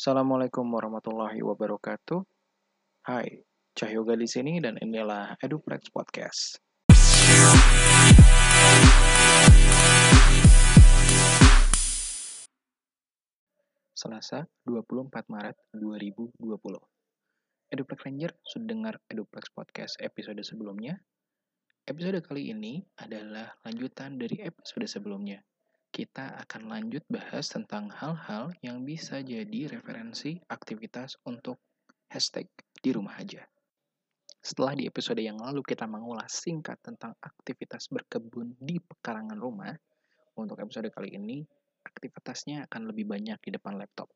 Assalamualaikum warahmatullahi wabarakatuh. Hai, Cahyoga di sini dan inilah EduPlex Podcast. Selasa, 24 Maret 2020. EduPlex Ranger sudah dengar EduPlex Podcast episode sebelumnya? Episode kali ini adalah lanjutan dari episode sebelumnya kita akan lanjut bahas tentang hal-hal yang bisa jadi referensi aktivitas untuk hashtag di rumah aja. Setelah di episode yang lalu kita mengulas singkat tentang aktivitas berkebun di pekarangan rumah, untuk episode kali ini aktivitasnya akan lebih banyak di depan laptop.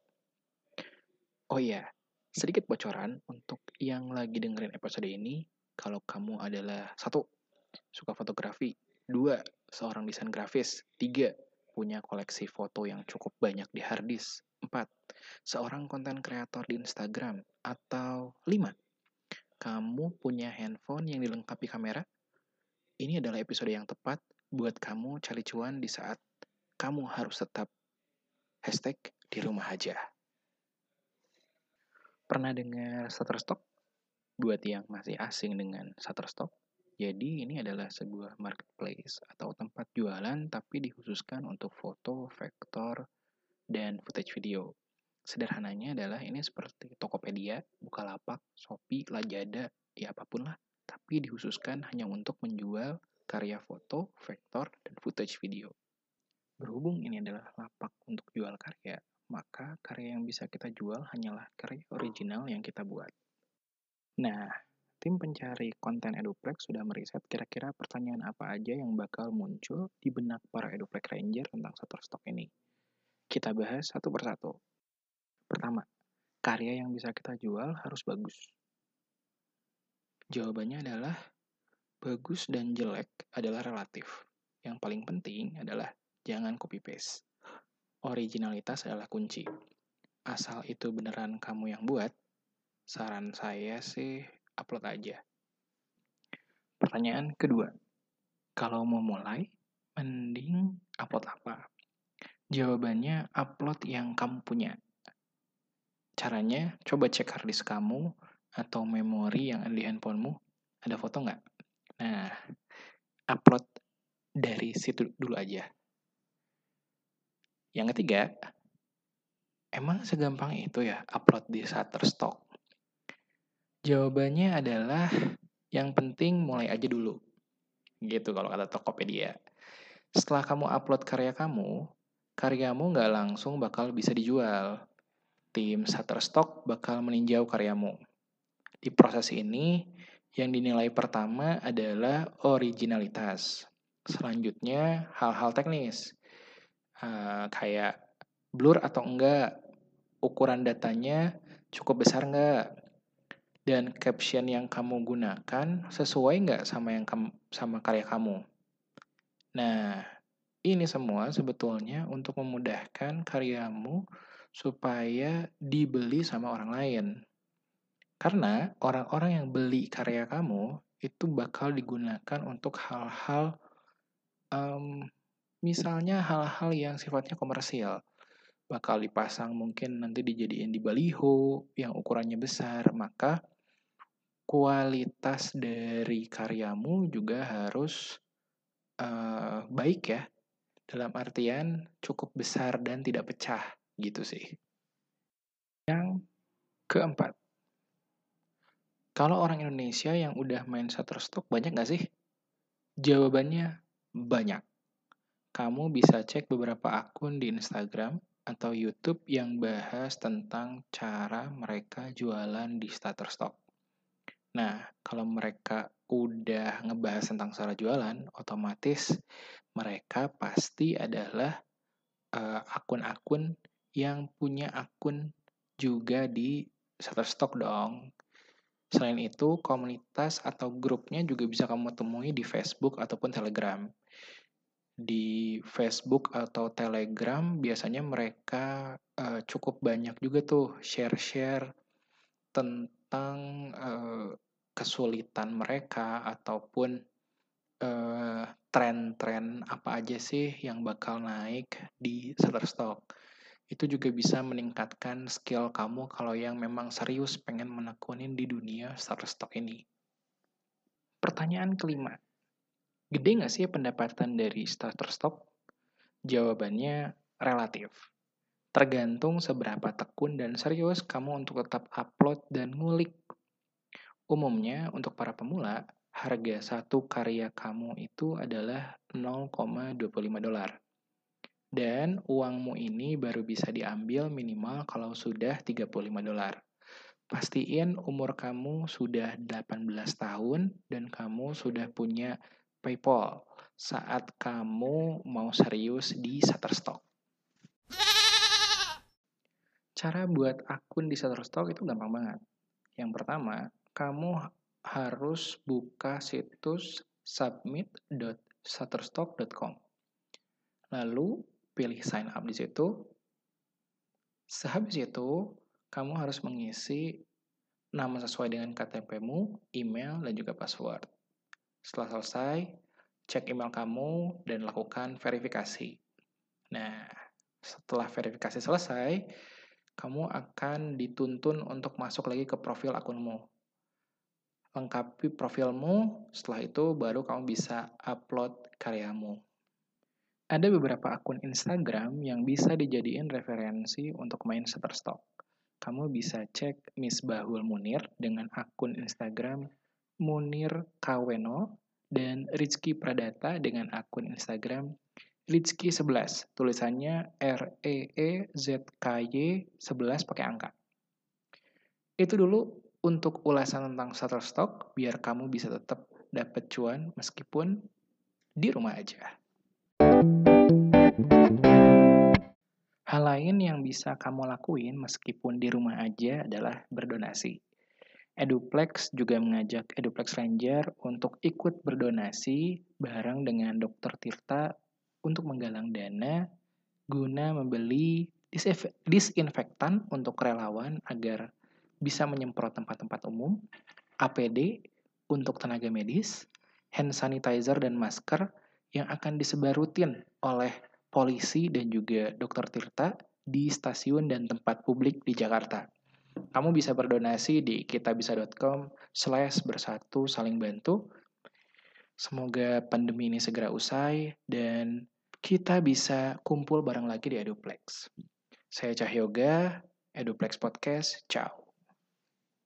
Oh iya, sedikit bocoran untuk yang lagi dengerin episode ini, kalau kamu adalah satu suka fotografi, dua seorang desain grafis, tiga punya koleksi foto yang cukup banyak di harddisk. 4. Seorang konten kreator di Instagram. Atau 5. Kamu punya handphone yang dilengkapi kamera? Ini adalah episode yang tepat buat kamu cari cuan di saat kamu harus tetap hashtag di rumah aja. Pernah dengar Shutterstock? Buat yang masih asing dengan Shutterstock, jadi ini adalah sebuah marketplace atau tempat jualan tapi dikhususkan untuk foto, vektor, dan footage video. Sederhananya adalah ini seperti Tokopedia, Bukalapak, Shopee, Lazada, ya apa pun lah. Tapi dikhususkan hanya untuk menjual karya foto, vektor, dan footage video. Berhubung ini adalah lapak untuk jual karya, maka karya yang bisa kita jual hanyalah karya original yang kita buat. Nah, Tim pencari konten Eduplex sudah meriset kira-kira pertanyaan apa aja yang bakal muncul di benak para Eduplex Ranger tentang Shutterstock ini. Kita bahas satu persatu. Pertama, karya yang bisa kita jual harus bagus. Jawabannya adalah bagus dan jelek adalah relatif. Yang paling penting adalah jangan copy paste. Originalitas adalah kunci. Asal itu beneran kamu yang buat, saran saya sih upload aja. Pertanyaan kedua, kalau mau mulai, mending upload apa? Jawabannya upload yang kamu punya. Caranya, coba cek harddisk kamu atau memori yang ada di handphonemu, ada foto nggak? Nah, upload dari situ dulu aja. Yang ketiga, emang segampang itu ya upload di Shutterstock? Jawabannya adalah yang penting mulai aja dulu. Gitu kalau kata Tokopedia. Setelah kamu upload karya kamu, karyamu nggak langsung bakal bisa dijual. Tim Shutterstock bakal meninjau karyamu. Di proses ini, yang dinilai pertama adalah originalitas. Selanjutnya, hal-hal teknis. Uh, kayak blur atau enggak, ukuran datanya cukup besar enggak, dan caption yang kamu gunakan sesuai nggak sama yang kamu, sama karya kamu. Nah, ini semua sebetulnya untuk memudahkan karyamu supaya dibeli sama orang lain. Karena orang-orang yang beli karya kamu itu bakal digunakan untuk hal-hal, um, misalnya hal-hal yang sifatnya komersial. Bakal dipasang mungkin nanti dijadiin di baliho yang ukurannya besar, maka kualitas dari karyamu juga harus uh, baik ya. Dalam artian cukup besar dan tidak pecah gitu sih. Yang keempat, kalau orang Indonesia yang udah main Shutterstock banyak nggak sih? Jawabannya banyak. Kamu bisa cek beberapa akun di Instagram atau YouTube yang bahas tentang cara mereka jualan di Shutterstock. Nah, kalau mereka udah ngebahas tentang cara jualan, otomatis mereka pasti adalah eh, akun-akun yang punya akun juga di Shutterstock dong. Selain itu, komunitas atau grupnya juga bisa kamu temui di Facebook ataupun Telegram. Di Facebook atau Telegram biasanya mereka uh, cukup banyak juga tuh share-share tentang uh, kesulitan mereka ataupun uh, tren-tren apa aja sih yang bakal naik di Shutterstock. Itu juga bisa meningkatkan skill kamu kalau yang memang serius pengen menekunin di dunia Shutterstock ini. Pertanyaan kelima, gede nggak sih pendapatan dari Shutterstock? Jawabannya relatif. Tergantung seberapa tekun dan serius kamu untuk tetap upload dan ngulik. Umumnya, untuk para pemula, harga satu karya kamu itu adalah 0,25 dolar. Dan uangmu ini baru bisa diambil minimal kalau sudah 35 dolar. Pastiin umur kamu sudah 18 tahun dan kamu sudah punya PayPal saat kamu mau serius di Shutterstock. Cara buat akun di Shutterstock itu gampang banget. Yang pertama, kamu harus buka situs submit.shutterstock.com. Lalu pilih sign up di situ. Sehabis itu, kamu harus mengisi nama sesuai dengan KTP-mu, email, dan juga password. Setelah selesai, cek email kamu dan lakukan verifikasi. Nah, setelah verifikasi selesai, kamu akan dituntun untuk masuk lagi ke profil akunmu. Lengkapi profilmu, setelah itu baru kamu bisa upload karyamu. Ada beberapa akun Instagram yang bisa dijadiin referensi untuk main Shutterstock. Kamu bisa cek Miss Bahul Munir dengan akun Instagram Munir Kaweno dan Rizky Pradata dengan akun Instagram Rizky 11, tulisannya R E E Z K Y 11 pakai angka. Itu dulu untuk ulasan tentang Shutterstock biar kamu bisa tetap dapat cuan meskipun di rumah aja. Hal lain yang bisa kamu lakuin meskipun di rumah aja adalah berdonasi. Eduplex juga mengajak Eduplex Ranger untuk ikut berdonasi bareng dengan Dr. Tirta untuk menggalang dana guna membeli disinfektan untuk relawan agar bisa menyemprot tempat-tempat umum, APD untuk tenaga medis, hand sanitizer dan masker yang akan disebar rutin oleh polisi dan juga dokter Tirta di stasiun dan tempat publik di Jakarta. Kamu bisa berdonasi di kitabisa.com slash bersatu saling bantu. Semoga pandemi ini segera usai dan kita bisa kumpul bareng lagi di Eduplex. Saya Cahyoga, Eduplex Podcast, ciao.